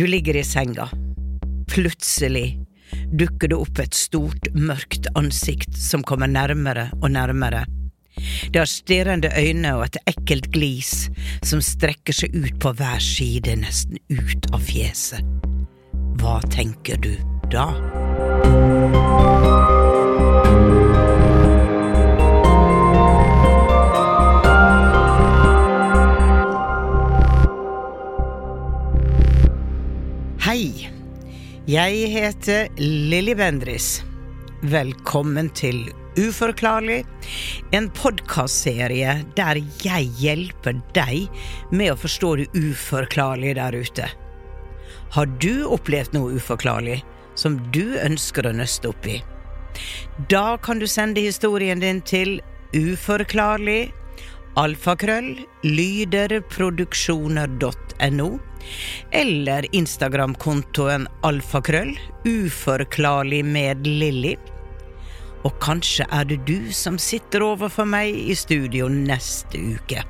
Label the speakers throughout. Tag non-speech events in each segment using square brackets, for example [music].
Speaker 1: Du ligger i senga. Plutselig dukker det opp et stort, mørkt ansikt som kommer nærmere og nærmere. Det har stirrende øyne og et ekkelt glis som strekker seg ut på hver side, nesten ut av fjeset. Hva tenker du da? Hei, jeg heter Lilly Bendris. Velkommen til Uforklarlig, en podkastserie der jeg hjelper deg med å forstå det uforklarlige der ute. Har du opplevd noe uforklarlig som du ønsker å nøste opp i? Da kan du sende historien din til uforklarlig alfakrøll lyderproduksjoner.no eller Instagram-kontoen alfakrøll uforklarlig med Lilly. Og kanskje er det du som sitter overfor meg i studio neste uke.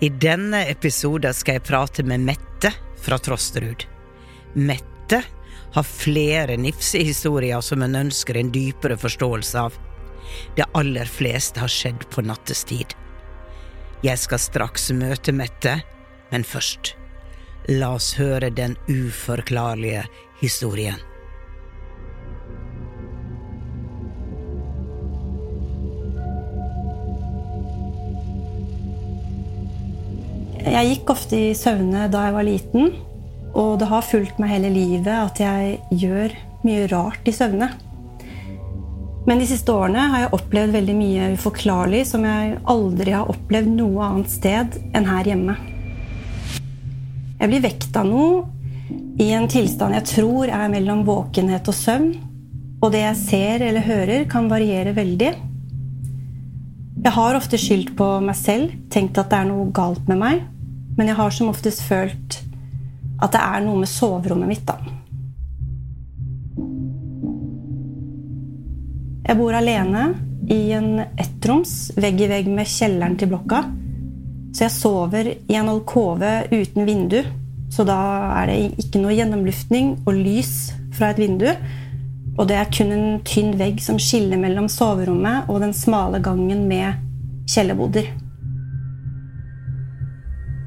Speaker 1: I denne episoden skal jeg prate med Mette fra Trosterud. Mette har flere nifse historier som hun ønsker en dypere forståelse av. Det aller fleste har skjedd på nattestid. Jeg skal straks møte Mette, men først, la oss høre den uforklarlige historien.
Speaker 2: Jeg gikk ofte i søvne da jeg var liten, og det har fulgt meg hele livet at jeg gjør mye rart i søvne. Men de siste årene har jeg opplevd veldig mye uforklarlig som jeg aldri har opplevd noe annet sted enn her hjemme. Jeg blir vekt av noe i en tilstand jeg tror er mellom våkenhet og søvn, og det jeg ser eller hører, kan variere veldig. Jeg har ofte skyldt på meg selv, tenkt at det er noe galt med meg, men jeg har som oftest følt at det er noe med soverommet mitt, da. Jeg bor alene i en ettroms vegg i vegg med kjelleren til blokka. Så jeg sover i en alkove uten vindu. Så da er det ikke noe gjennomluftning og lys fra et vindu. Og det er kun en tynn vegg som skiller mellom soverommet og den smale gangen med kjellerboder.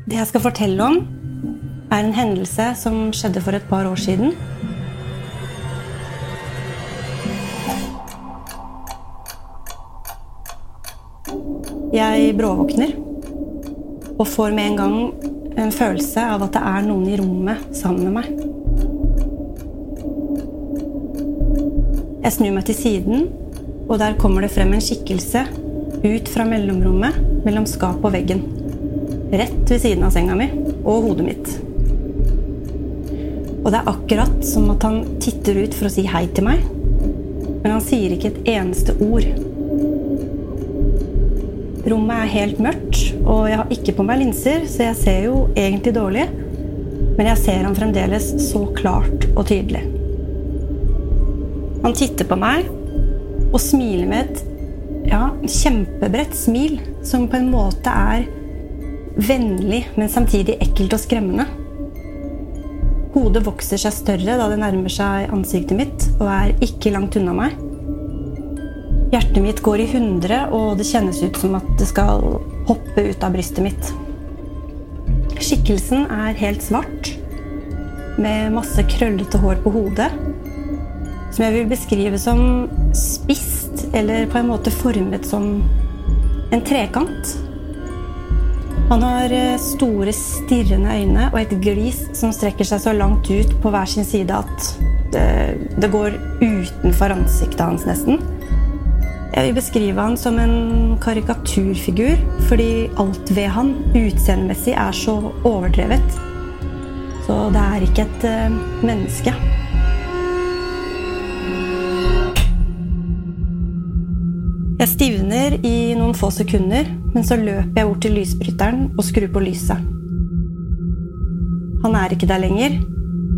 Speaker 2: Det jeg skal fortelle om, er en hendelse som skjedde for et par år siden. Jeg bråvåkner og får med en gang en følelse av at det er noen i rommet sammen med meg. Jeg snur meg til siden Og der kommer det frem en skikkelse ut fra mellomrommet mellom skapet og veggen. Rett ved siden av senga mi og hodet mitt. Og det er akkurat som at han titter ut for å si hei til meg. Men han sier ikke et eneste ord. Rommet er helt mørkt, og jeg har ikke på meg linser, så jeg ser jo egentlig dårlig. Men jeg ser ham fremdeles så klart og tydelig. Han titter på meg og smiler med et ja, kjempebredt smil som på en måte er vennlig, men samtidig ekkelt og skremmende. Hodet vokser seg større da det nærmer seg ansiktet mitt og er ikke langt unna meg. Hjertet mitt går i hundre, og det kjennes ut som at det skal hoppe ut av brystet mitt. Skikkelsen er helt svart, med masse krøllete hår på hodet. Som jeg vil beskrive som spist, eller på en måte formet som en trekant. Han har eh, store, stirrende øyne og et glis som strekker seg så langt ut på hver sin side at det, det går utenfor ansiktet hans, nesten. Jeg vil beskrive han som en karikaturfigur fordi alt ved han utseendemessig er så overdrevet. Så det er ikke et uh, menneske. Jeg stivner i noen få sekunder, men så løper jeg bort til lysbryteren og skrur på lyset. Han er ikke der lenger,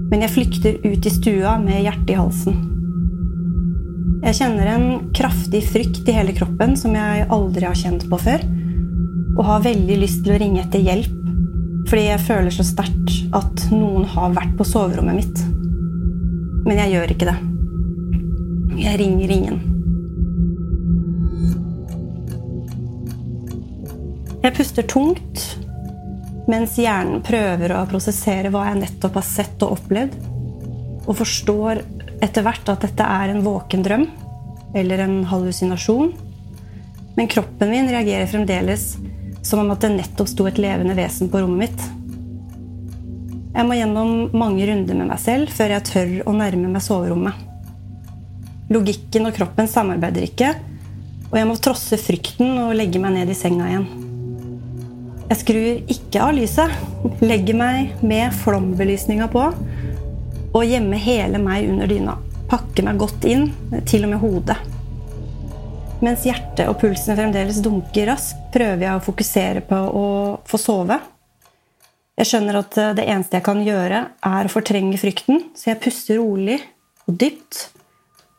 Speaker 2: men jeg flykter ut i stua med hjertet i halsen. Jeg kjenner en kraftig frykt i hele kroppen som jeg aldri har kjent på før, og har veldig lyst til å ringe etter hjelp, fordi jeg føler så sterkt at noen har vært på soverommet mitt. Men jeg gjør ikke det. Jeg ringer ingen. Jeg puster tungt mens hjernen prøver å prosessere hva jeg nettopp har sett og opplevd, og forstår etter hvert at dette er en våken drøm eller en hallusinasjon. Men kroppen min reagerer fremdeles som om at det nettopp sto et levende vesen på rommet mitt. Jeg må gjennom mange runder med meg selv før jeg tør å nærme meg soverommet. Logikken og kroppen samarbeider ikke, og jeg må trosse frykten og legge meg ned i senga igjen. Jeg skrur ikke av lyset. Legger meg med flombelysninga på og gjemme hele meg under dyna. Pakke meg godt inn, til og med hodet. Mens hjertet og pulsen fremdeles dunker raskt, prøver jeg å fokusere på å få sove. Jeg skjønner at det eneste jeg kan gjøre, er å fortrenge frykten, så jeg puster rolig og dypt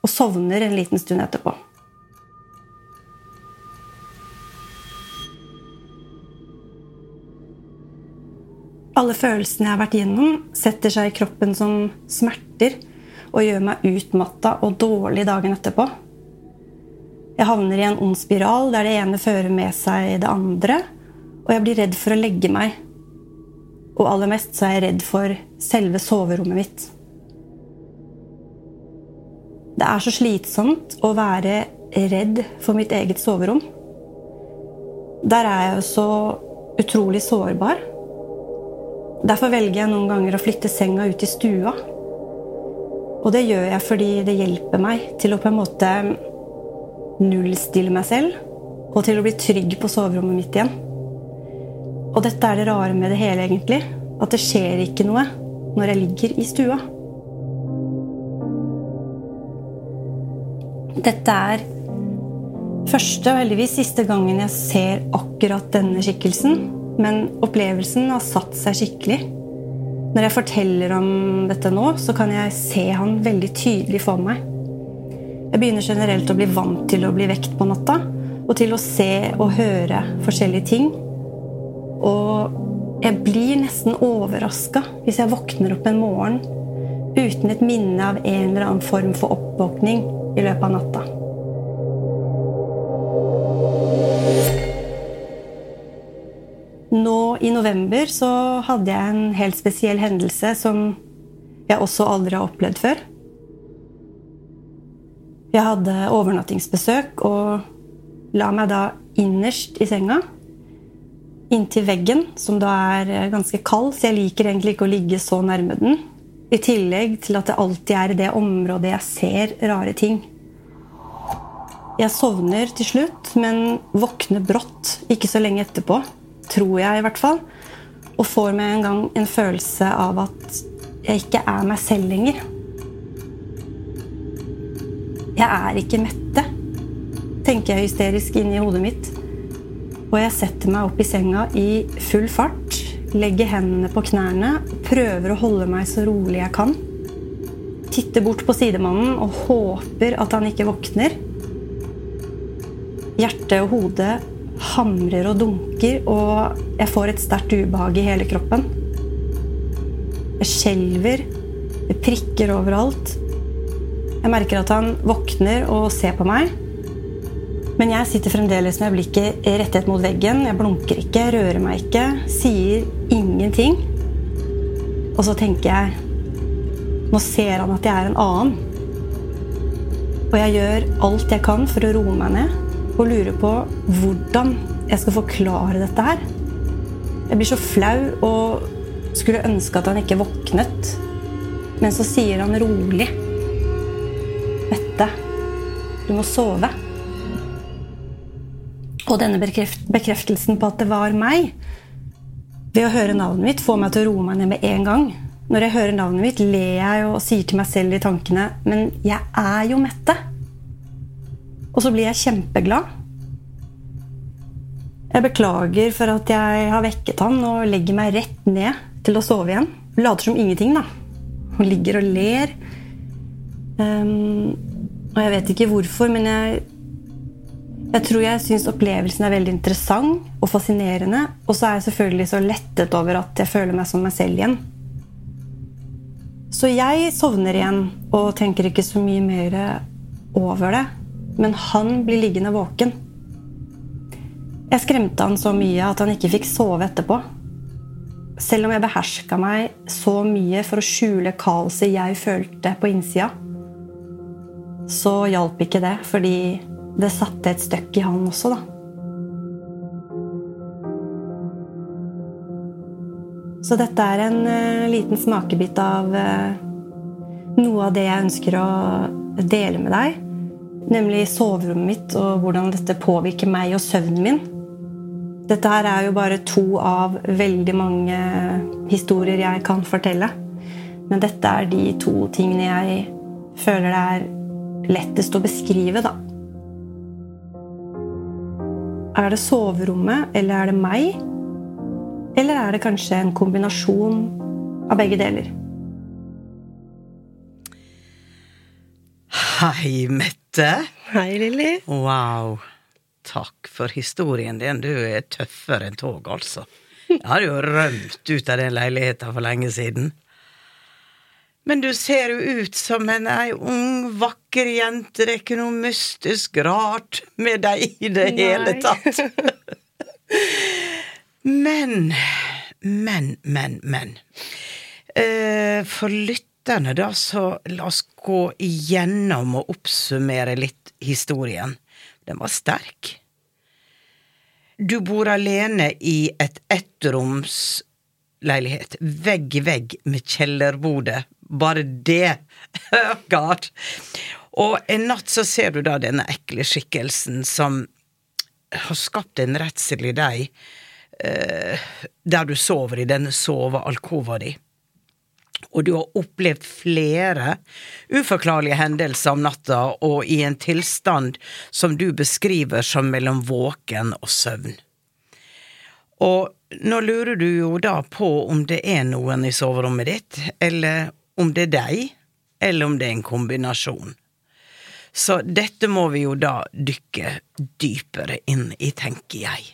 Speaker 2: og sovner en liten stund etterpå. Alle følelsene jeg har vært gjennom, setter seg i kroppen som smerter og gjør meg utmatta og dårlig dagen etterpå. Jeg havner i en ond spiral der det ene fører med seg det andre, og jeg blir redd for å legge meg. Og aller mest så er jeg redd for selve soverommet mitt. Det er så slitsomt å være redd for mitt eget soverom. Der er jeg jo så utrolig sårbar. Derfor velger jeg noen ganger å flytte senga ut i stua. Og det gjør jeg fordi det hjelper meg til å på en måte nullstille meg selv, og til å bli trygg på soverommet mitt igjen. Og dette er det rare med det hele, egentlig. At det skjer ikke noe når jeg ligger i stua. Dette er første og heldigvis siste gangen jeg ser akkurat denne skikkelsen. Men opplevelsen har satt seg skikkelig. Når jeg forteller om dette nå, så kan jeg se han veldig tydelig for meg. Jeg begynner generelt å bli vant til å bli vekt på natta, og til å se og høre forskjellige ting. Og jeg blir nesten overraska hvis jeg våkner opp en morgen uten et minne av en eller annen form for oppvåkning i løpet av natta. I november så hadde jeg en helt spesiell hendelse som jeg også aldri har opplevd før. Jeg hadde overnattingsbesøk og la meg da innerst i senga. Inntil veggen, som da er ganske kald, så jeg liker egentlig ikke å ligge så nærme den. I tillegg til at det alltid er i det området jeg ser rare ting. Jeg sovner til slutt, men våkner brått ikke så lenge etterpå. Tror jeg, i hvert fall. Og får med en gang en følelse av at jeg ikke er meg selv lenger. Jeg er ikke Mette, tenker jeg hysterisk inni hodet mitt. Og jeg setter meg opp i senga i full fart, legger hendene på knærne prøver å holde meg så rolig jeg kan. Titter bort på sidemannen og håper at han ikke våkner. Hjertet og hodet hamrer og dunker, og jeg får et sterkt ubehag i hele kroppen. Jeg skjelver, det prikker overalt. Jeg merker at han våkner og ser på meg. Men jeg sitter fremdeles med blikket rettet mot veggen. Jeg blunker ikke, rører meg ikke, sier ingenting. Og så tenker jeg Nå ser han at jeg er en annen. Og jeg gjør alt jeg kan for å roe meg ned og lurer på hvordan jeg skal forklare dette her. Jeg blir så flau og skulle ønske at han ikke våknet. Men så sier han rolig Mette, du må sove. Og denne bekreft bekreftelsen på at det var meg, ved å høre navnet mitt, får meg til å roe meg ned med en gang. Når jeg hører navnet mitt, ler jeg og sier til meg selv i tankene Men jeg er jo Mette. Og så blir jeg kjempeglad. Jeg beklager for at jeg har vekket han og legger meg rett ned til å sove igjen. Later som ingenting, da. Hun ligger og ler. Um, og jeg vet ikke hvorfor, men jeg, jeg tror jeg syns opplevelsen er veldig interessant og fascinerende. Og så er jeg selvfølgelig så lettet over at jeg føler meg som meg selv igjen. Så jeg sovner igjen og tenker ikke så mye mer over det. Men han blir liggende våken. Jeg skremte han så mye at han ikke fikk sove etterpå. Selv om jeg beherska meg så mye for å skjule kaoset jeg følte på innsida, så hjalp ikke det, fordi det satte et støkk i han også, da. Så dette er en uh, liten smakebit av uh, noe av det jeg ønsker å dele med deg. Nemlig soverommet mitt og hvordan dette påvirker meg og søvnen min. Dette her er jo bare to av veldig mange historier jeg kan fortelle. Men dette er de to tingene jeg føler det er lettest å beskrive, da. Er det soverommet, eller er det meg? Eller er det kanskje en kombinasjon av begge deler?
Speaker 1: Hei, Mette.
Speaker 2: Hei, Lilly.
Speaker 1: Wow. Takk for historien din. Du er tøffere enn tog, altså. Jeg hadde jo rømt ut av den leiligheten for lenge siden. Men du ser jo ut som en ei ung, vakker jente. Det er ikke noe mystisk rart med deg i det
Speaker 2: Nei.
Speaker 1: hele tatt. men, men, men, men. Eh, for lytterne, da, så la oss gå igjennom og oppsummere litt historien. Den var sterk. Du bor alene i et ettromsleilighet, vegg i vegg med kjellerbodet. Bare det! [laughs] God! Og en natt så ser du da denne ekle skikkelsen som har skapt en redsel i deg, eh, der du sover i denne sovealkova di. Og du har opplevd flere uforklarlige hendelser om natta, og i en tilstand som du beskriver som mellom våken og søvn. Og nå lurer du jo da på om det er noen i soverommet ditt, eller om det er deg, eller om det er en kombinasjon. Så dette må vi jo da dykke dypere inn i, tenker jeg.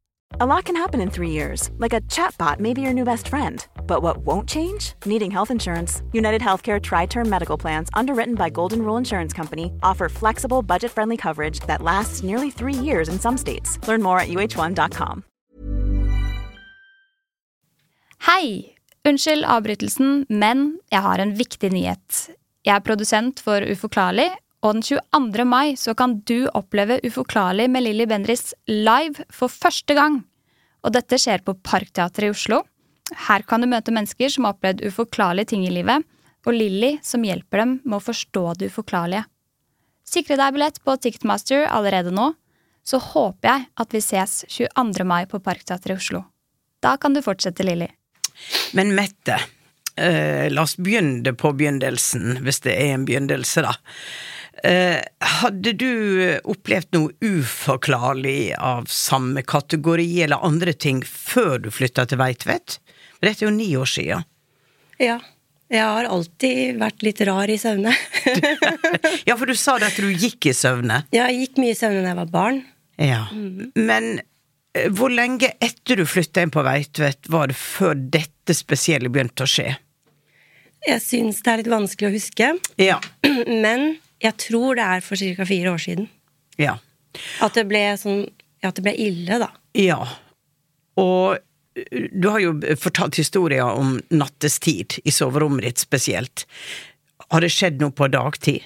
Speaker 3: A lot can happen in three years, like a chatbot may be your new best friend. But what won't change? Needing health insurance. United Healthcare Tri Term Medical Plans, underwritten by Golden Rule Insurance Company, offer flexible, budget friendly coverage that lasts nearly three years in some states. Learn more at uh1.com.
Speaker 4: Hei! Unnskyld avbrytelsen, men jeg har en viktig nyhet. Jeg er produsent for Uforklarlig, og den 22. mai så kan du oppleve Uforklarlig med Lilly Bendriss live for første gang. Og dette skjer på Parkteatret i Oslo. Her kan du møte mennesker som har opplevd uforklarlige ting i livet, og Lilly som hjelper dem med å forstå det uforklarlige. Sikre deg billett på Ticketmaster allerede nå, så håper jeg at vi ses 22. mai på Parkteatret i Oslo. Da kan du fortsette, Lilly.
Speaker 1: Men Mette, eh, la oss begynne på begynnelsen, hvis det er en begynnelse, da. Eh, hadde du opplevd noe uforklarlig av samme kategori eller andre ting før du flytta til Veitvet? Dette er jo ni år sia.
Speaker 5: Ja. Jeg har alltid vært litt rar i søvne. [laughs]
Speaker 1: Ja, for du sa det at du gikk i søvne.
Speaker 5: jeg gikk mye i søvne da jeg var barn.
Speaker 1: Ja. Men eh, hvor lenge etter du flytta inn på Veitvet, var det før dette spesielle begynte å skje?
Speaker 5: Jeg syns det er litt vanskelig å huske,
Speaker 1: Ja. [clears throat]
Speaker 5: men jeg tror det er for ca. fire år siden.
Speaker 1: Ja.
Speaker 5: At det ble sånn At det ble ille, da.
Speaker 1: Ja. Og uh, du har jo fortalt historier om nattestid i soverommet ditt spesielt. Har det skjedd noe på dagtid?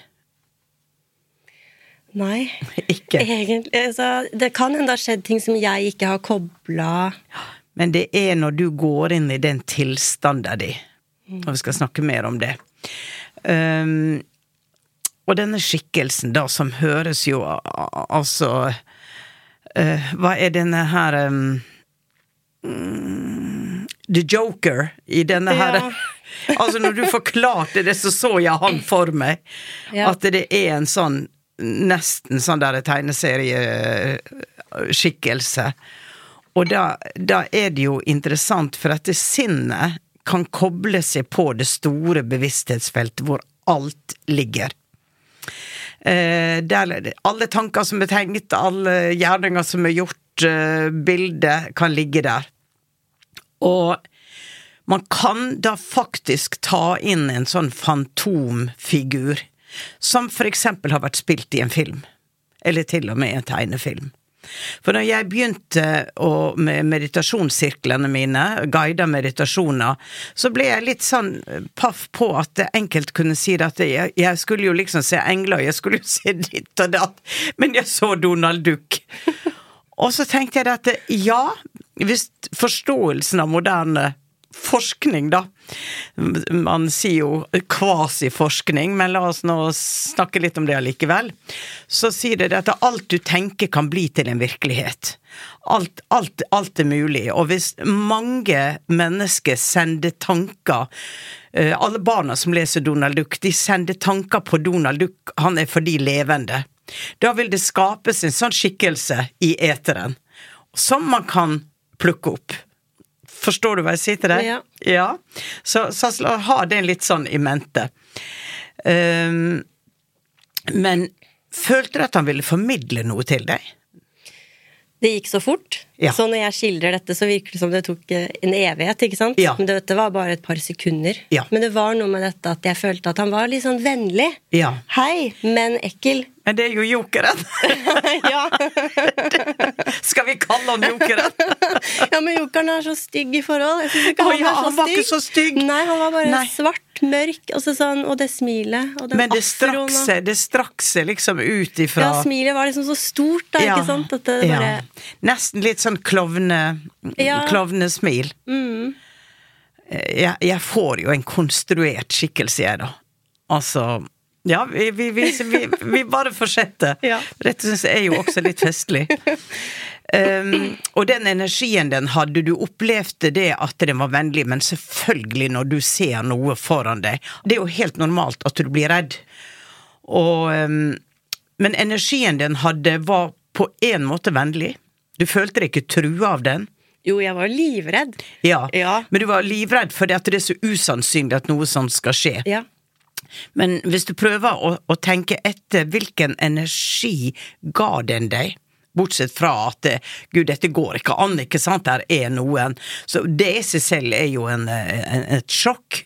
Speaker 5: Nei. [laughs]
Speaker 1: Ikke.
Speaker 5: Egentlig. Altså, det kan hende det har skjedd ting som jeg ikke har kobla
Speaker 1: Men det er når du går inn i den tilstanden din, og vi skal snakke mer om det. Um, og denne skikkelsen, da, som høres jo altså uh, Hva er denne her um, The Joker i denne her [laughs] Altså, når du forklarte det, så så jeg han for meg.
Speaker 5: Ja.
Speaker 1: At det er en sånn nesten sånn der tegneserieskikkelse. Og da, da er det jo interessant, for at det sinnet kan koble seg på det store bevissthetsfeltet hvor alt ligger. Eh, der, alle tanker som er tenkt, alle gjerninger som er gjort, bildet kan ligge der. Og man kan da faktisk ta inn en sånn fantomfigur, som for eksempel har vært spilt i en film, eller til og med en tegnefilm. For når jeg begynte å, med meditasjonssirklene mine, guida meditasjoner, så ble jeg litt sånn paff på at enkelt kunne si at jeg, jeg skulle jo liksom se engler, jeg skulle jo se ditt og datt, men jeg så Donald Duck. Og så tenkte jeg at ja, hvis forståelsen av moderne forskning, da Man sier jo kvasiforskning, men la oss nå snakke litt om det allikevel. Så sier det at alt du tenker kan bli til en virkelighet. Alt, alt, alt er mulig. Og hvis mange mennesker sender tanker eh, Alle barna som leser Donald Duck, de sender tanker på Donald Duck, han er for de levende. Da vil det skapes en sånn skikkelse i eteren, som man kan plukke opp. Forstår du hva jeg sier til deg?
Speaker 5: Ja.
Speaker 1: Så, så la- ha det litt sånn i mente. Um, men følte du at han ville formidle noe til deg?
Speaker 5: Det gikk så fort.
Speaker 1: Ja.
Speaker 5: Så når jeg skildrer dette, så virker det som det tok eh, en evighet. ikke sant?
Speaker 1: Ja.
Speaker 5: Men det, var bare et par sekunder.
Speaker 1: Ja.
Speaker 5: Men det var noe med dette at jeg følte at han var litt sånn vennlig.
Speaker 1: Ja.
Speaker 5: Hei, men ekkel.
Speaker 1: Men det er jo jokeren! [laughs]
Speaker 5: ja. [laughs]
Speaker 1: Skal vi kalle han jokeren? [laughs]
Speaker 5: ja, men jokeren er så stygg i forhold. Jeg synes ikke han,
Speaker 1: ja,
Speaker 5: er
Speaker 1: han var ikke så stygg.
Speaker 5: Nei, han var bare
Speaker 1: Nei.
Speaker 5: svart, mørk, og, så sånn, og det smilet. Og den
Speaker 1: Men det strakk seg, det strakk seg liksom ut ifra
Speaker 5: Ja, smilet var liksom så stort, da, ikke sant? At det
Speaker 1: ja. Nesten litt sånn klovne,
Speaker 5: Ja. Mm.
Speaker 1: Jeg, jeg får jo en konstruert skikkelse, jeg, da. Altså Ja, vi, vi, vi, vi, bare fortsetter. [laughs]
Speaker 5: Ja.
Speaker 1: Dette syns jeg er jo også litt festlig. Um, og den energien den hadde, du opplevde det at den var vennlig, men selvfølgelig når du ser noe foran deg Det er jo helt normalt at du blir redd. Og um, Men energien den hadde, var på en måte vennlig. Du følte deg ikke trua av den.
Speaker 5: Jo, jeg var livredd.
Speaker 1: Ja,
Speaker 5: Ja.
Speaker 1: Men du var livredd fordi at det er så usannsynlig at noe sånt skal skje.
Speaker 5: Ja.
Speaker 1: Men hvis du prøver å, å tenke etter hvilken energi ga den deg, bortsett fra at gud, dette går ikke an, ikke sant, der er noen, så det i seg selv er jo en, en, et sjokk.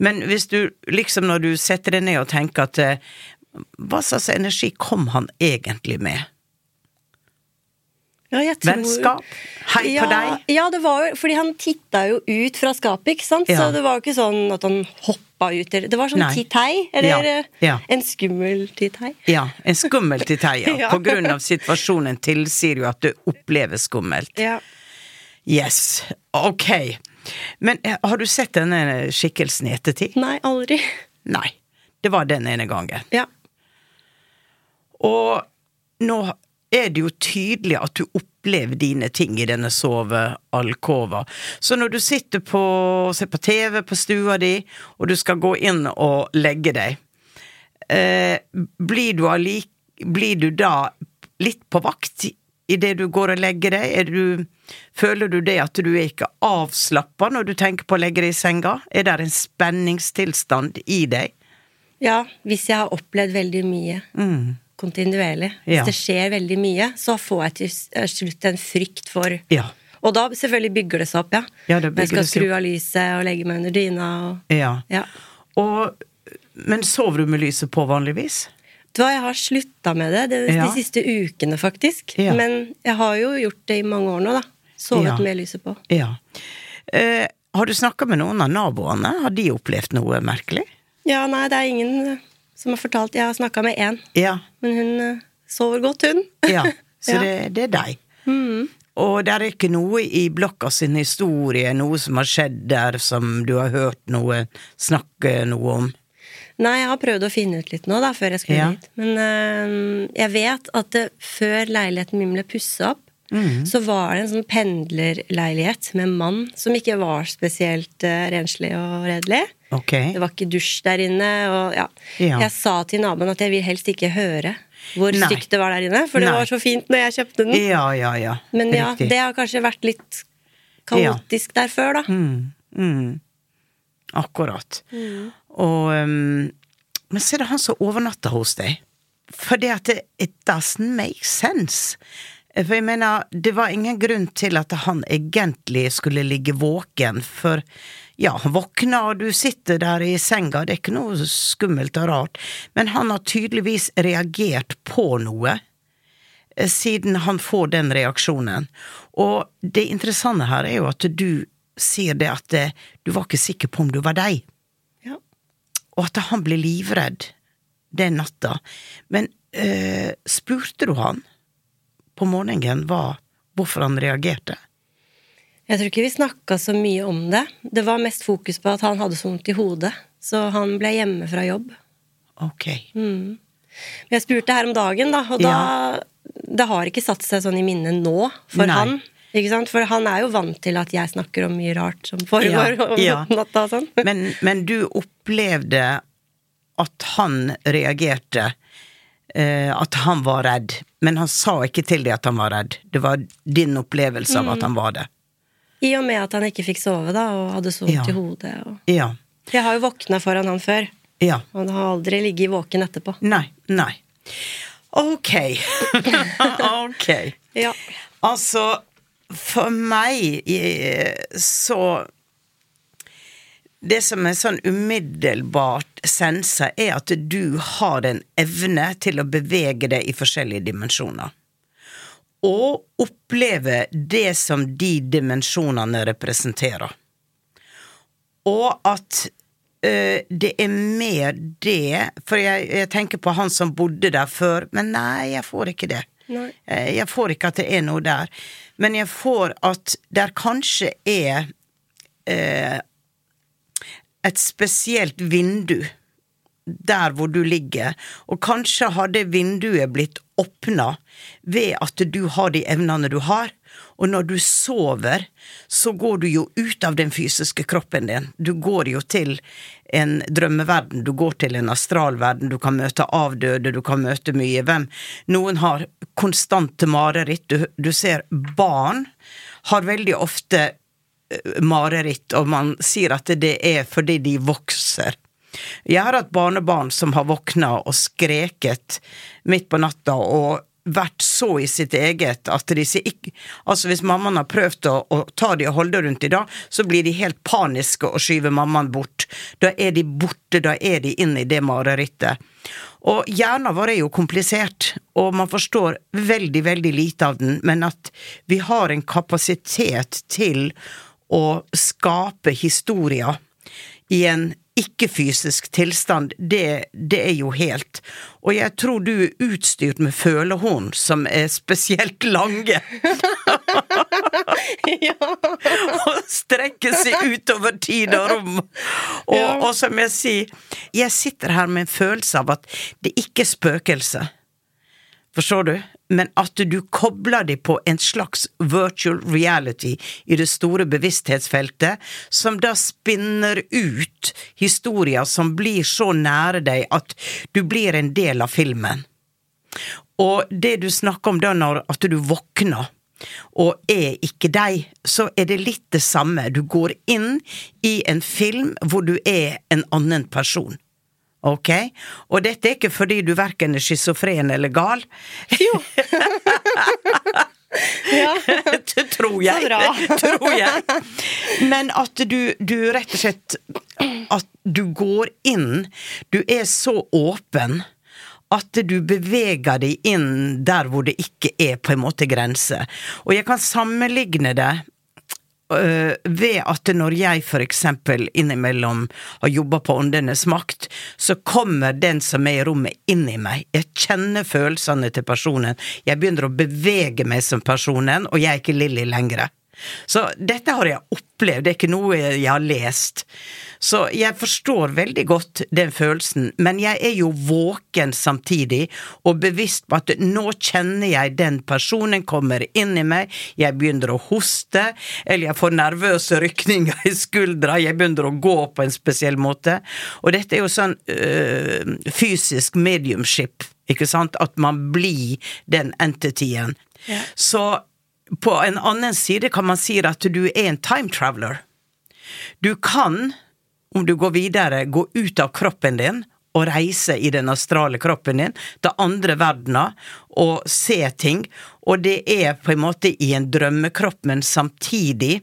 Speaker 1: Men hvis du liksom når du setter deg ned og tenker at hva slags energi kom han egentlig med?
Speaker 5: Ja, tror-
Speaker 1: Vennskap? Hei på deg?
Speaker 5: Ja, det var jo, fordi han titta jo ut fra skapet, ikke sant?
Speaker 1: Ja.
Speaker 5: Så det var jo ikke sånn at han hoppa ut eller Det var sånn
Speaker 1: Nei.
Speaker 5: titt-hei, eller
Speaker 1: Ja,
Speaker 5: eh,
Speaker 1: ja.
Speaker 5: en skummel titt-hei.
Speaker 1: Ja, en skummel titei, ja. [laughs]
Speaker 5: Ja.
Speaker 1: På grunn av situasjonen tilsier jo at du opplever skummelt.
Speaker 5: Ja.
Speaker 1: Yes, ok. Men eh, har du sett denne skikkelsen i ettertid?
Speaker 5: Nei, aldri.
Speaker 1: Nei. Det var den ene gangen.
Speaker 5: Ja.
Speaker 1: Og nå er det jo tydelig at du opplever dine ting i denne sovealkova. Så når du sitter på, ser på TV på stua di, og du skal gå inn og legge deg, eh, blir, du allik, blir du da litt på vakt idet du går og legger deg? Du, føler du det at du er ikke avslappa når du tenker på å legge deg i senga? Er det en spenningstilstand i deg?
Speaker 5: ja, hvis jeg har opplevd veldig mye kontinuerlig, hvis.
Speaker 1: Ja.
Speaker 5: det skjer veldig mye, så får jeg til eh, slutt en frykt for
Speaker 1: Ja.
Speaker 5: Og da selvfølgelig bygger det seg opp, ja.
Speaker 1: Ja, det
Speaker 5: jeg skal skru av lyset og legge meg under dyna og
Speaker 1: Ja.
Speaker 5: Ja.
Speaker 1: Og, men sover du med lyset på vanligvis?
Speaker 5: Du jeg har slutta med det de,
Speaker 1: Ja.
Speaker 5: de siste ukene, faktisk.
Speaker 1: Ja.
Speaker 5: Men jeg har jo gjort det i mange år nå, da. Sovet med lyset på.
Speaker 1: Ja. Eh, har du snakka med noen av naboene? Har de opplevd noe merkelig?
Speaker 5: Ja, nei, det er ingen som har fortalt. Jeg har snakka med én,
Speaker 1: Ja.
Speaker 5: men hun eh, sover godt, hun.
Speaker 1: ja. [laughs] Så
Speaker 5: Ja.
Speaker 1: Det, det er deg. Og det er ikke noe i blokka sin historie, noe som har skjedd der som du har hørt noe snakke noe om?
Speaker 5: Nei, jeg har prøvd å finne ut litt nå, da, før jeg skulle
Speaker 1: Ja.
Speaker 5: dit. Men øh, jeg vet at det, før leiligheten min ble pussa opp,
Speaker 1: Mm.
Speaker 5: så var det en sånn pendlerleilighet med mann som ikke var spesielt uh, renslig og redelig.
Speaker 1: Okay.
Speaker 5: Det var ikke dusj der inne, og ja.
Speaker 1: Ja.
Speaker 5: Jeg sa til naboen at jeg vil helst ikke høre hvor
Speaker 1: Nei.
Speaker 5: stygt det var der inne, for det
Speaker 1: Nei.
Speaker 5: var så fint når jeg kjøpte den.
Speaker 1: Ja, ja, ja.
Speaker 5: Men ja,
Speaker 1: Riktig.
Speaker 5: det har kanskje vært litt kaotisk der før, da.
Speaker 1: Mm. Akkurat. Og um, Men så er det han som overnatter hos deg. For det at it doesn't make sense. For jeg mener, det var ingen grunn til at han egentlig skulle ligge våken, for ja, han våkner, og du sitter der i senga, det er ikke noe skummelt og rart, men han har tydeligvis reagert på noe eh, siden han får den reaksjonen. Og det interessante her er jo at du sier det at eh, du var ikke sikker på om du var deg,
Speaker 5: Ja.
Speaker 1: og at han ble livredd den natta. Men eh, spurte du han på morgenen var hvorfor han reagerte?
Speaker 5: Jeg tror ikke vi snakka så mye om det. Det var mest fokus på at han hadde så vondt i hodet, så han ble hjemme fra jobb.
Speaker 1: Ok.
Speaker 5: Mm. jeg spurte her om dagen, da, og da Det har ikke satt seg sånn i minnet nå for
Speaker 1: Nei.
Speaker 5: han. Ikke sant? For han er jo vant til at jeg snakker om mye rart som foregår
Speaker 1: Ja, [laughs]
Speaker 5: om
Speaker 1: ja.
Speaker 5: natta og sånn.
Speaker 1: Men, men du opplevde at han reagerte At han var redd, men han sa ikke til deg at han var redd. Det var din opplevelse av at han var det.
Speaker 5: I og med at han ikke fikk sove da, og hadde så vondt
Speaker 1: Ja.
Speaker 5: i hodet. Og...
Speaker 1: Ja.
Speaker 5: Jeg har jo våkna foran han før,
Speaker 1: Ja.
Speaker 5: han har aldri ligget våken etterpå.
Speaker 1: Nei. Nei. Ok. [laughs] ok.
Speaker 5: Ja.
Speaker 1: Altså, for meg eh, så Det som er sånn umiddelbart sensa, er at du har en evne til å bevege deg i forskjellige dimensjoner. Og oppleve det som de dimensjonene representerer. Og at eh, det er mer det For jeg, jeg tenker på han som bodde der før, men nei, jeg får ikke det. Eh, Jeg får ikke at det er noe der. Men jeg får at der kanskje er eh, et spesielt vindu der hvor du ligger, og kanskje har det vinduet blitt åpna ved at du har de evnene du har, og når du sover, så går du jo ut av den fysiske kroppen din. Du går jo til en drømmeverden, du går til en astralverden, du kan møte avdøde, du kan møte mye. Hvem? Noen har konstante mareritt. Du, du ser barn har veldig ofte mareritt, og man sier at det er fordi de vokser. Jeg har hatt barnebarn som har våkna og skreket midt på natta og vært så i sitt eget at de sier ikke Altså, hvis mammaen har prøvd å, å ta de og holde rundt i dag, så blir de helt paniske og skyver mammaen bort. Da er de borte, da er de inne i det marerittet. Og hjernen vår er jo komplisert, og man forstår veldig, veldig lite av den, men at vi har en kapasitet til å skape historier i en ikke-fysisk tilstand, det, det, er jo helt Og jeg tror du er utstyrt med følehorn som er spesielt lange. [laughs] ja. [laughs] og strekker seg utover tid og rom. Og, ja. og som jeg sier, jeg sitter her med en følelse av at det ikke er spøkelse. Forstår du? Men at du kobler dem på en slags virtual reality i det store bevissthetsfeltet, som da spinner ut historier som blir så nære deg at du blir en del av filmen. Og det du snakker om da når at du våkner, og er ikke deg, så er det litt det samme. Du går inn i en film hvor du er en annen person. Ok? Og dette er ikke fordi du verken er schizofren eller gal. Jo. [laughs] ja. Tror jeg. Så bra. tror jeg. Men at du, du rett og slett At du går inn. Du er så åpen at du beveger deg inn der hvor det ikke er på en måte grense. Og jeg kan sammenligne det ved at når jeg eksempel innimellom har jobba på Åndenes makt, så kommer den som er i rommet, inn i meg. Jeg kjenner følelsene til personen. Jeg begynner å bevege meg som personen, og jeg er ikke Lilly lenger. Så dette har jeg opplevd, det er ikke noe jeg har lest. Så jeg forstår veldig godt den følelsen, men jeg er jo våken samtidig, og bevisst på at nå kjenner jeg den personen kommer inn i meg, jeg begynner å hoste, eller jeg får nervøse rykninger i skuldra, jeg begynner å gå på en spesiell måte. Og dette er jo sånn øh, fysisk mediumship, ikke sant, at man blir den entityen. Ja. Så på en annen side kan man si at du er en time traveler. Du kan, om du går videre, gå ut av kroppen din og reise i den astrale kroppen din til andre verdener og se ting, og det er på en måte i en drømmekropp, men samtidig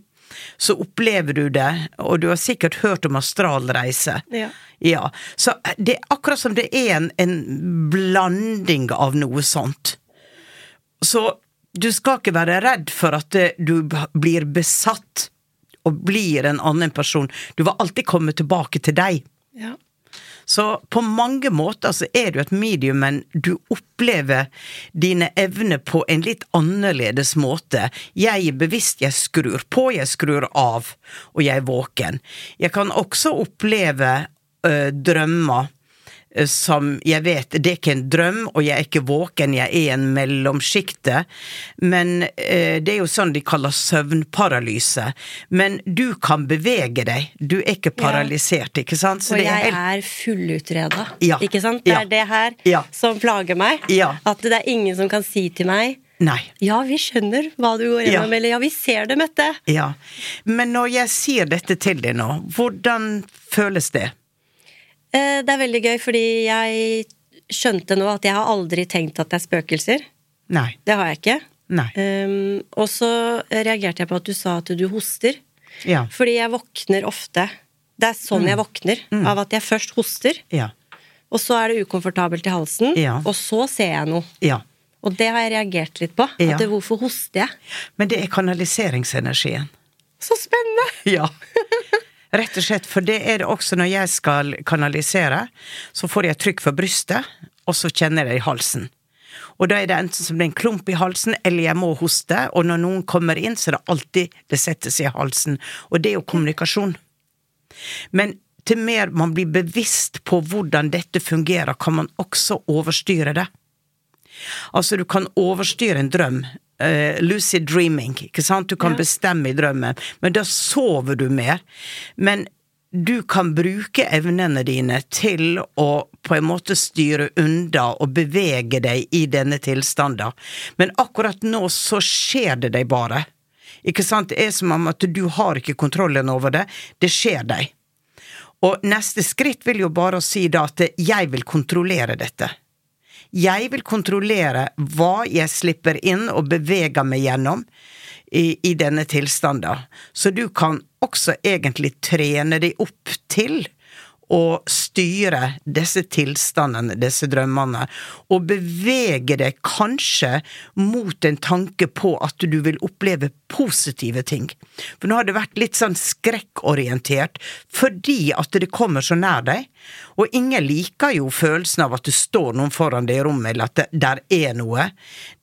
Speaker 1: så opplever du det, og du har sikkert hørt om astralreise. Ja. ja. Så det er akkurat som det er en, en blanding av noe sånt. Så du skal ikke være redd for at du blir besatt og blir en annen person. Du vil alltid komme tilbake til deg. Ja. Så på mange måter så er du et medium, men du opplever dine evner på en litt annerledes måte. Jeg er bevisst, jeg skrur på, jeg skrur av, og jeg er våken. Jeg kan også oppleve ø, drømmer Eh, som jeg vet Det er ikke en drøm, og jeg er ikke våken, jeg er en mellomsjikte. Men eh, det er jo sånn de kaller søvnparalyse. Men du kan bevege deg. Du er ikke paralysert, ikke sant?
Speaker 2: Så og jeg er, helt... er fullutreda, ja. ikke sant? Det er det her ja. som plager meg. Ja. At det er ingen som kan si til meg
Speaker 1: Nei.
Speaker 2: Ja, vi skjønner hva du går gjennom, eller ja, vi ser det, Mette.
Speaker 1: Ja. Men når jeg sier dette til deg nå, hvordan føles det?
Speaker 2: Eh, det er veldig gøy, fordi jeg skjønte nå at jeg har aldri tenkt at det er spøkelser.
Speaker 1: Nei.
Speaker 2: Det har jeg ikke. Um, og så reagerte jeg på at du sa at du hoster.
Speaker 1: Ja.
Speaker 2: Fordi jeg våkner ofte. Det er sånn mm. jeg våkner. Mm. Av at jeg først hoster,
Speaker 1: ja.
Speaker 2: og så er det ukomfortabelt i halsen,
Speaker 1: ja.
Speaker 2: og så ser jeg noe.
Speaker 1: Ja.
Speaker 2: Og det har jeg reagert litt på. At det, hvorfor hoster jeg?
Speaker 1: Men det er kanaliseringsenergien.
Speaker 2: Så spennende!
Speaker 1: Ja. [laughs] Rett og slett, for det er det også når jeg skal kanalisere. Så får jeg trykk for brystet, og så kjenner jeg det i halsen. Og da er det enten som det er en klump i halsen, eller jeg må hoste. Og når noen kommer inn, så er det alltid det setter seg i halsen. Og det er jo kommunikasjon. Men til mer man blir bevisst på hvordan dette fungerer, kan man også overstyre det. Altså, du kan overstyre en drøm. Uh, lucid dreaming, ikke sant? Du kan
Speaker 5: Ja.
Speaker 1: bestemme i drømmen, men da sover du mer. Men du kan bruke evnene dine til å på en måte styre unna og bevege deg i denne tilstanden. Men akkurat nå så skjer det deg bare. Ikke sant? Det er som om at du har ikke kontrollen over det. Det skjer deg. Og neste skritt vil jo bare si da at jeg vil kontrollere dette. Jeg vil kontrollere hva jeg slipper inn og beveger meg gjennom i, i denne tilstanden. Så du kan også egentlig trene deg opp til å styre disse tilstandene, disse drømmene, og bevege deg kanskje mot en tanke på at du vil oppleve positive ting. For nå har det vært litt sånn skrekkorientert fordi at det kommer så nær deg, og ingen liker jo følelsen av at det står noen foran deg i rommet, eller at det der er noe.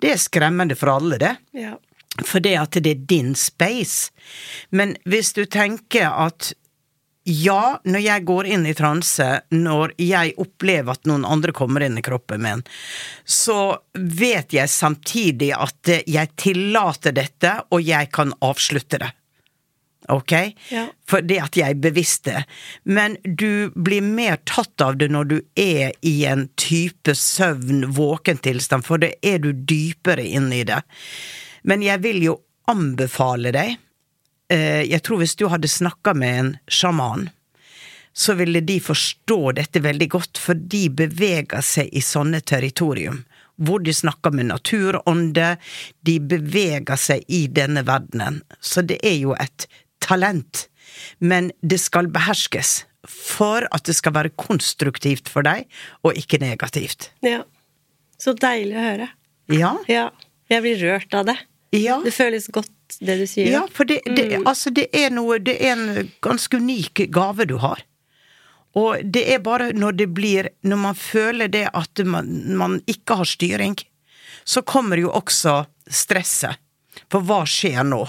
Speaker 1: Det er skremmende for alle, det.
Speaker 5: Ja.
Speaker 1: For det at det er din space. Men hvis du tenker at ja, når jeg går inn i transe, når jeg opplever at noen andre kommer inn i kroppen min, så vet jeg samtidig at jeg tillater dette, og jeg kan avslutte det. Ok?
Speaker 5: Ja.
Speaker 1: For det at jeg er bevisst det. Men du blir mer tatt av det når du er i en type søvn-våken-tilstand, for det er du dypere inn i det. Men jeg vil jo anbefale deg Jeg tror hvis du hadde snakka med en sjaman, så ville de forstå dette veldig godt, for de beveger seg i sånne territorium. Hvor de snakker med naturånde, de beveger seg i denne verdenen. Så det er jo et talent. Men det skal beherskes for at det skal være konstruktivt for deg, og ikke negativt.
Speaker 5: ja. Så deilig å høre.
Speaker 1: Ja?
Speaker 5: Ja. Jeg blir rørt av det.
Speaker 1: Ja.
Speaker 5: Det føles godt, det du sier.
Speaker 1: Ja, for det, det,
Speaker 5: Mm.
Speaker 1: altså det er noe Det er en ganske unik gave du har. Og det er bare når det blir Når man føler det at man, man ikke har styring, så kommer jo også stresset. For hva skjer nå?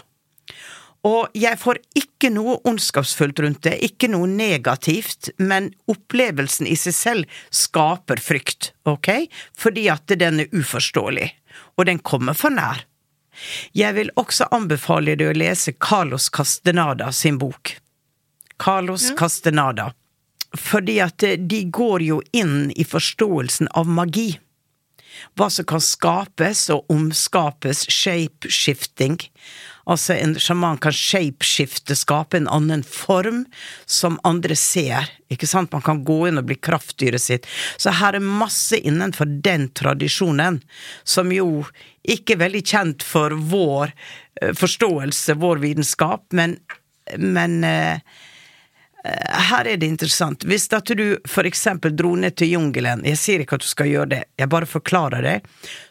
Speaker 1: Og jeg får ikke noe ondskapsfullt rundt det, ikke noe negativt, men opplevelsen i seg selv skaper frykt, ok? Fordi at den er uforståelig, og den kommer for nær. Jeg vil også anbefale deg å lese Carlos Castenada sin bok. Carlos Castenada. Fordi at eh, de går jo inn i forståelsen av magi. Hva som kan skapes og omskapes, shape-shifting. Altså, en sjaman kan shapeshifte, skape en annen form som andre ser. Ikke sant? Man kan gå inn og bli kraftdyret sitt. Så her er masse innenfor den tradisjonen, som jo ikke veldig kjent for vår eh, forståelse, vår vitenskap, men, men eh, her er det interessant. Hvis at du eksempel dro ned til jungelen, jeg sier ikke at du skal gjøre det, jeg bare forklarer det,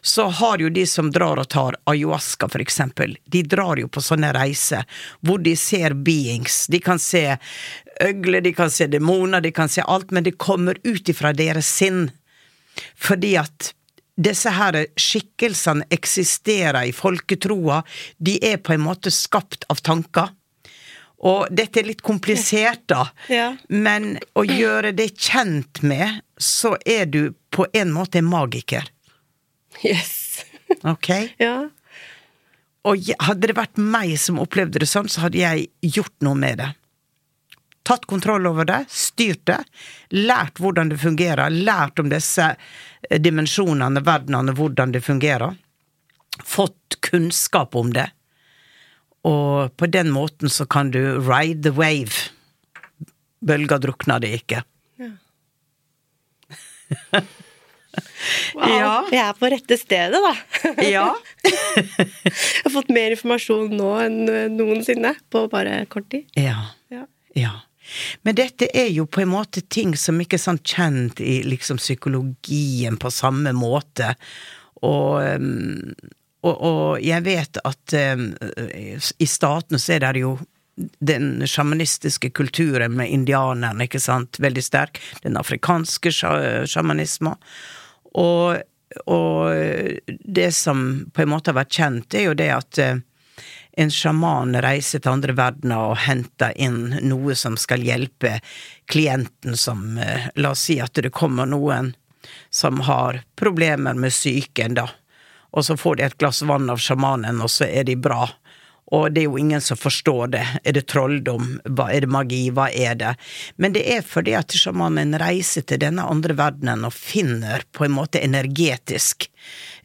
Speaker 1: så har jo de som drar og tar ayahuasca eksempel, de drar jo på sånne reiser hvor de ser beings, de kan se øgler, de kan se demoner, de kan se alt, men det kommer ut ifra deres sinn. Fordi at disse her skikkelsene eksisterer i folketroa, de er på en måte skapt av tanker. Og dette er litt komplisert, da, [laughs]
Speaker 5: Ja.
Speaker 1: men å gjøre det kjent med, så er du på en måte en magiker.
Speaker 5: Yes. [laughs]
Speaker 1: Ok?
Speaker 5: Ja.
Speaker 1: Og hadde det vært meg som opplevde det sånn, så hadde jeg gjort noe med det. Tatt kontroll over det, styrt det, lært hvordan det fungerer, lært om disse eh, dimensjonene, verdenene, hvordan det fungerer. Fått kunnskap om det. Og på den måten så kan du ride the wave. Bølga drukner det ikke. [laughs]
Speaker 5: Wow.
Speaker 1: Ja.
Speaker 5: Jeg er på rette stedet, da. [laughs]
Speaker 1: Ja.
Speaker 5: Jeg har fått mer informasjon nå enn noensinne på bare kort tid.
Speaker 1: Ja.
Speaker 5: Ja.
Speaker 1: Ja. Men dette er jo på en måte ting som ikke er sånn kjent i liksom psykologien på samme måte. Og, um, og, og jeg vet at um, i statene så er det jo den sjamanistiske kulturen med indianerne, ikke sant, veldig sterk. Den afrikanske sja- sjamanismen. Og, og det som på en måte har vært kjent, er jo det at eh, en sjaman reiser til andre verdener og henter inn noe som skal hjelpe klienten som eh, La oss si at det kommer noen som har problemer med psyken, da. Og så får de et glass vann av sjamanen, og så er de bra. Og det er jo ingen som forstår det. Er det trolldom? Hva er det magi? Hva er det? Men det er fordi at sjamanen reiser til denne andre verdenen og finner på en måte energetisk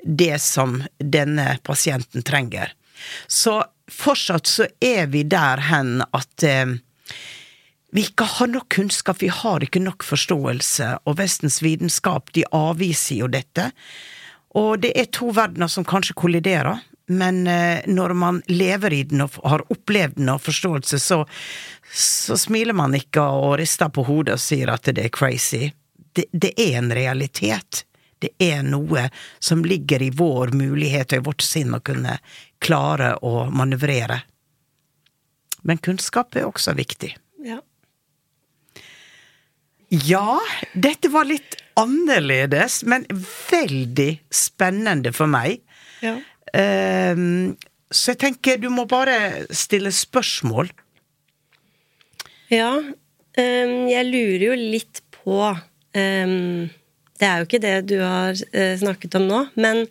Speaker 1: det som denne pasienten trenger. Så fortsatt så er vi der hen at eh, vi ikke har nok kunnskap, vi har ikke nok forståelse, og Vestens vitenskap de avviser jo dette. Og det er to verdener som kanskje kolliderer, men eh, når man lever i den og har opplevd den og forståelse, så, så smiler man ikke og rister på hodet og sier at det er crazy. Det, det er en realitet. Det er noe som ligger i vår mulighet og i vårt sinn å kunne klare å manøvrere. Men kunnskap er også viktig.
Speaker 5: Ja.
Speaker 1: Ja, dette var litt annerledes, men veldig spennende for meg.
Speaker 5: Ja.
Speaker 1: Ehm, så jeg tenker du må bare stille spørsmål.
Speaker 5: Ja, ehm, jeg lurer jo litt på ehm, Det er jo ikke det du har eh, snakket om nå, men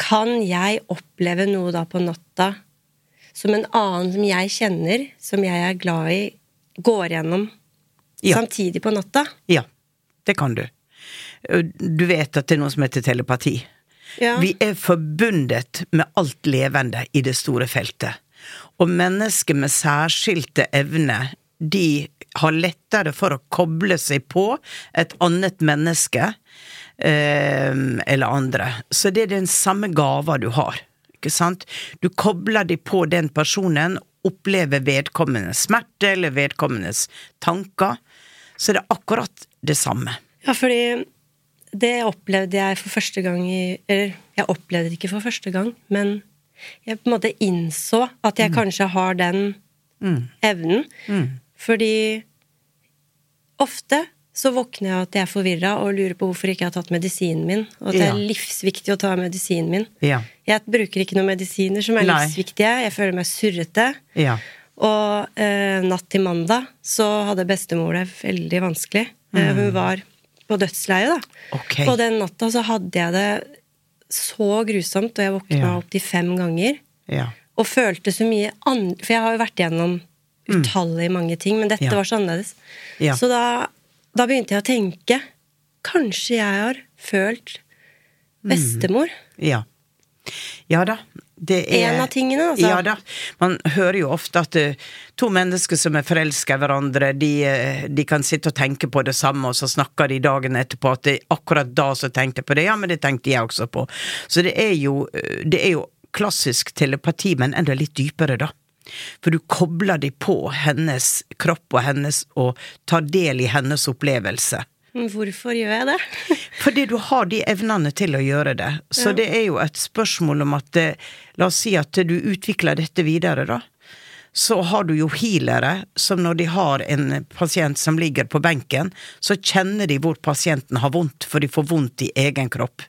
Speaker 5: kan jeg oppleve noe da på natta som en annen som jeg kjenner, som jeg er glad i, går gjennom
Speaker 1: Ja.
Speaker 5: samtidig på natta?
Speaker 1: Ja, det kan du. Du vet at det er noe som heter telepati.
Speaker 5: Ja.
Speaker 1: Vi er forbundet med alt levende i det store feltet. Og mennesker med særskilte evner, de har lettere for å koble seg på et annet menneske eh, eller andre. Så det er den samme gava du har. Ikke sant? Du kobler deg på den personen, opplever vedkommendes smerte eller vedkommendes tanker. Så det er akkurat det samme.
Speaker 5: Ja, fordi det opplevde jeg for første gang i Eller jeg opplevde det ikke for første gang, men jeg på en måte innså at jeg kanskje har den evnen. Fordi ofte så våkner jeg av at jeg er forvirra og lurer på hvorfor ikke jeg har tatt medisinen min. Og at det er livsviktig å ta medisinen min.
Speaker 1: Ja.
Speaker 5: Jeg bruker ikke noen medisiner som er
Speaker 1: Nei.
Speaker 5: livsviktige. Jeg føler meg surrete.
Speaker 1: Ja.
Speaker 5: Og eh, natt til mandag så hadde bestemor det veldig vanskelig. Eh, hun var på dødsleiet, da.
Speaker 1: Okay. Ok.
Speaker 5: Og den natta så hadde jeg det så grusomt, og jeg våkna
Speaker 1: Ja.
Speaker 5: opptil fem ganger.
Speaker 1: Ja.
Speaker 5: Og følte så mye annet For jeg har jo vært gjennom utallige mange ting, men dette
Speaker 1: Mm. Ja.
Speaker 5: var så annerledes.
Speaker 1: Ja.
Speaker 5: Så da, da begynte jeg å tenke Kanskje jeg har følt
Speaker 1: Mm. Ja. Ja da. Det er
Speaker 5: En av tingene, altså.
Speaker 1: Ja da. Man hører jo ofte at uh, to mennesker som er forelska i hverandre, de, eh, de kan sitte og tenke på det samme, og så snakker de dagen etterpå at det, akkurat da så tenkte jeg på det. Ja, men det tenkte jeg også på. Så det er jo, eh, det er jo klassisk telepati, men enda litt dypere, da. For du kobler deg på hennes kropp og hennes, og tar del i hennes opplevelse.
Speaker 5: Hvorfor gjør jeg det? [laughs]
Speaker 1: Fordi du har de evnene til å gjøre det. Så det er jo et spørsmål om at eh, La oss si at du utvikler dette videre, da. Så har du jo healere som når de har en pasient som ligger på benken, så kjenner de hvor pasienten har vondt, for de får vondt i egen kropp.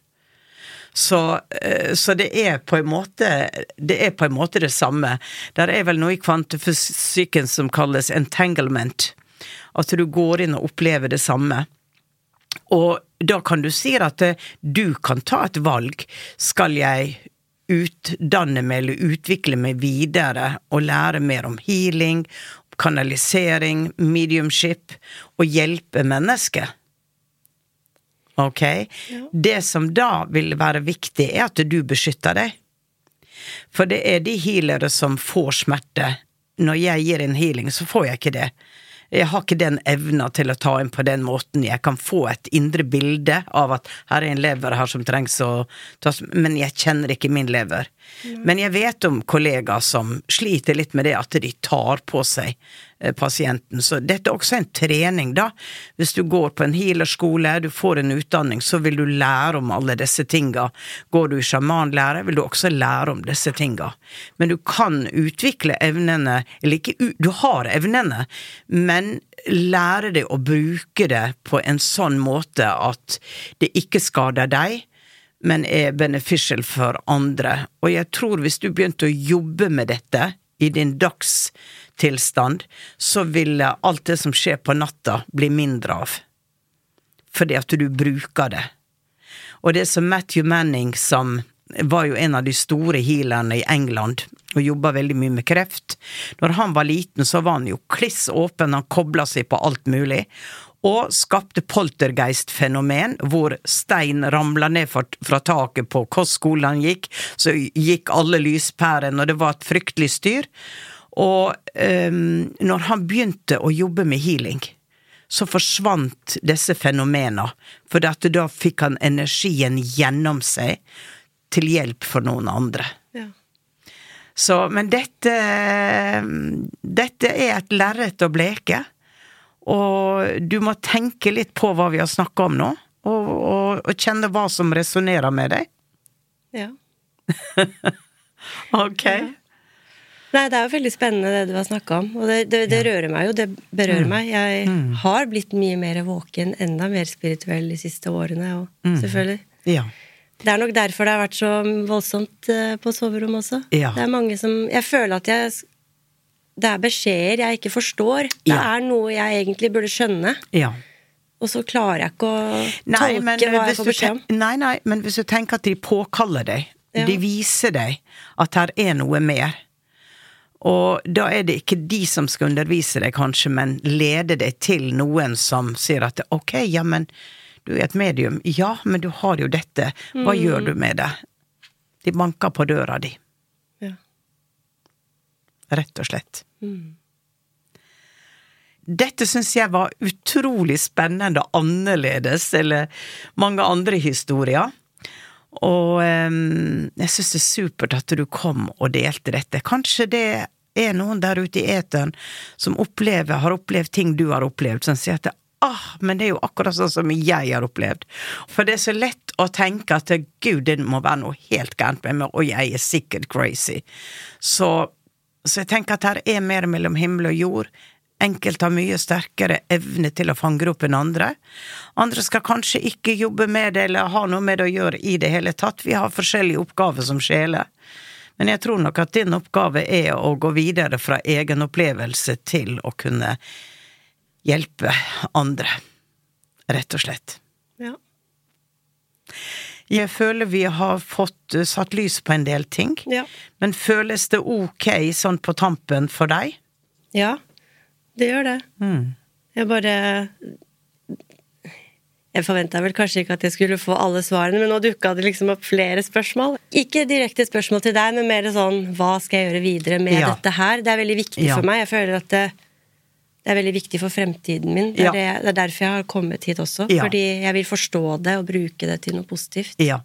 Speaker 1: Så, eh, så det er på en måte Det er på en måte det samme. Der er vel noe i kvantefysikken som kalles entanglement. At du går inn og opplever det samme. Og da kan du si at eh, du kan ta et valg. Skal jeg utdanne meg eller utvikle meg videre og lære mer om healing, kanalisering, mediumship, og hjelpe mennesker? Ok? Det som da vil være viktig, er at du beskytter deg. For det er de healere som får smerte. Når jeg gir en healing, så får jeg ikke det. Jeg har ikke den evna til å ta inn på den måten. Jeg kan få et indre bilde av at her er en lever her som trengs å tas Men jeg kjenner ikke min lever. Men jeg vet om kollegaer som sliter litt med det at de tar på seg eh, pasienten. Så dette er også en trening, da. Hvis du går på en healerskole, du får en utdanning, så vil du lære om alle disse tinga. Går du i sjamanlære, vil du også lære om disse tinga. Men du kan utvikle evnene, eller ikke Du har evnene, men lære deg å bruke det på en sånn måte at det ikke skader deg, men er beneficial for andre. Og jeg tror hvis du begynte å jobbe med dette i din dagstilstand, så ville alt det som skjer på natta, bli mindre av. Fordi at du bruker det. Og det som Matthew Manning, som var jo en av de store healerne i England, og jobba veldig mye med kreft. Når han var liten, så var han jo kliss åpen, han kobla seg på alt mulig og skapte poltergeist-fenomen, hvor stein ramla ned fra, fra taket på kostskolen han gikk, så gikk alle lyspærene, og det var et fryktelig styr. Og um, når han begynte å jobbe med healing, så forsvant disse fenomenene, for da fikk han energien gjennom seg til hjelp for noen andre. Ja. Så, men dette Dette er et lerret å bleke. Og du må tenke litt på hva vi har snakka om nå, og, og, og, kjenne hva som resonnerer med deg.
Speaker 5: Ja. [laughs]
Speaker 1: ok. Ja.
Speaker 5: Nei, det er jo veldig spennende det du har snakka om, og det, det, det ja. rører meg jo. Det berører mm. meg. Jeg mm. har blitt mye mer våken, enda mer spirituell de siste årene, og mm. selvfølgelig.
Speaker 1: Ja.
Speaker 5: Det er nok derfor det har vært så voldsomt eh, på soverommet også.
Speaker 1: Ja.
Speaker 5: Det er mange som Jeg føler at jeg det er beskjeder jeg ikke forstår. Det ja. er noe jeg egentlig burde skjønne.
Speaker 1: Ja.
Speaker 5: Og så klarer jeg ikke å nei, tolke men, hva jeg får beskjed om.
Speaker 1: Nei, nei, men hvis du tenker at de påkaller deg, ja. de viser deg at her er noe mer, og da er det ikke de som skal undervise deg, kanskje, men lede deg til noen som sier at ok, ja, men du er et medium. Ja, men du har jo dette. Hva mm. gjør du med det? De banker på døra di rett og slett. Mm. Dette syns jeg var utrolig spennende og annerledes, eller mange andre historier. Og um, jeg syns det er supert at du kom og delte dette. Kanskje det er noen der ute i eteren som opplever, har opplevd ting du har opplevd, som sier at ah, men det er jo akkurat sånn som jeg har opplevd. For det er så lett å tenke at gud, det må være noe helt gærent med meg, og jeg er sikkert crazy. Så så jeg tenker at her er mer mellom himmel og jord. Enkelte har mye sterkere evne til å fange opp enn andre. Andre skal kanskje ikke jobbe med det eller ha noe med det å gjøre i det hele tatt. Vi har forskjellige oppgaver som sjeler. Men jeg tror nok at din oppgave er å gå videre fra egen opplevelse til å kunne hjelpe andre. Rett og slett.
Speaker 5: Ja.
Speaker 1: Jeg føler vi har fått uh, satt lys på en del ting.
Speaker 5: Ja.
Speaker 1: Men føles det ok sånn på tampen for deg?
Speaker 5: Ja, det gjør det.
Speaker 1: Mm.
Speaker 5: Jeg bare Jeg forventa vel kanskje ikke at jeg skulle få alle svarene, men nå dukka det liksom opp flere spørsmål. Ikke direkte spørsmål til deg, men mer sånn hva skal jeg gjøre videre med ja. dette her? Det er veldig viktig ja. for meg. Jeg føler at det, det er veldig viktig for fremtiden min. Det er, ja. det, det er, derfor jeg har kommet hit også. Ja. Fordi jeg vil forstå det og bruke det til noe positivt.
Speaker 1: Ja.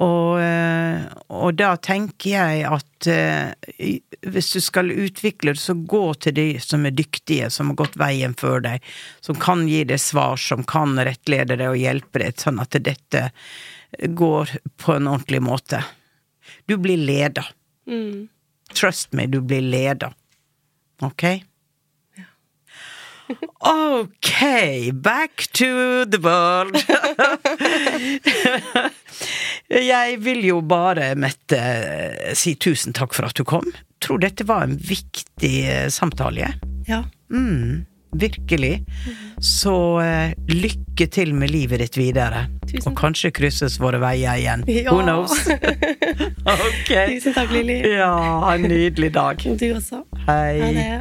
Speaker 1: Og, eh, og da tenker jeg at uh, hvis du skal utvikle det, så gå til de som er dyktige, som har gått veien før deg, som kan gi deg svar, som kan rettlede deg og hjelpe deg, sånn at dette går på en ordentlig måte. Du blir leda.
Speaker 5: Mm.
Speaker 1: Trust me, du blir leda. Ok? Ok, back to the world. [laughs] Jeg vil jo bare, Mette, si tusen takk for at du kom. Tror dette var en viktig samtale, samtale.
Speaker 5: Ja.
Speaker 1: Mm, virkelig. Så uh, lykke til med livet ditt videre. Tusen. Og kanskje krysses våre veier igjen.
Speaker 5: Ja.
Speaker 1: Who knows? [laughs] ok.
Speaker 5: Tusen takk, Lilly.
Speaker 1: Ja, ha en nydelig dag.
Speaker 5: Du også.
Speaker 1: Hei.
Speaker 5: Ha det.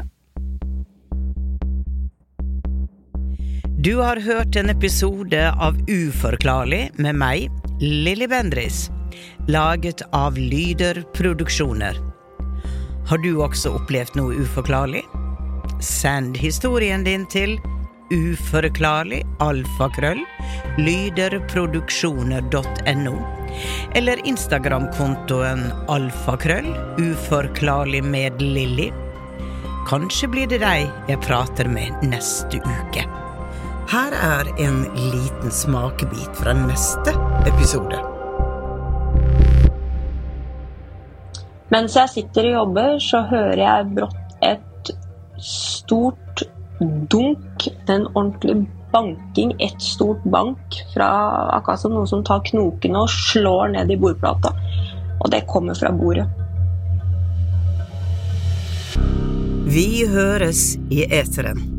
Speaker 1: Du har hørt en episode av Uforklarlig med meg, Lilly Bendris, laget av Lyder Produksjoner. Har du også opplevd noe uforklarlig? Send historien din til uforklarlig alfakrøll lyderproduksjoner.no eller Instagram-kontoen alfakrøll uforklarlig med Lilly. Kanskje blir det deg jeg prater med neste uke. Her er en liten smakebit fra neste episode.
Speaker 6: Mens jeg sitter og jobber, så hører jeg brått et stort dunk, en ordentlig banking, Et stort bank, fra akkurat som noen som tar knokene og slår ned i bordplata. Og det kommer fra bordet.
Speaker 1: Vi høres i eteren.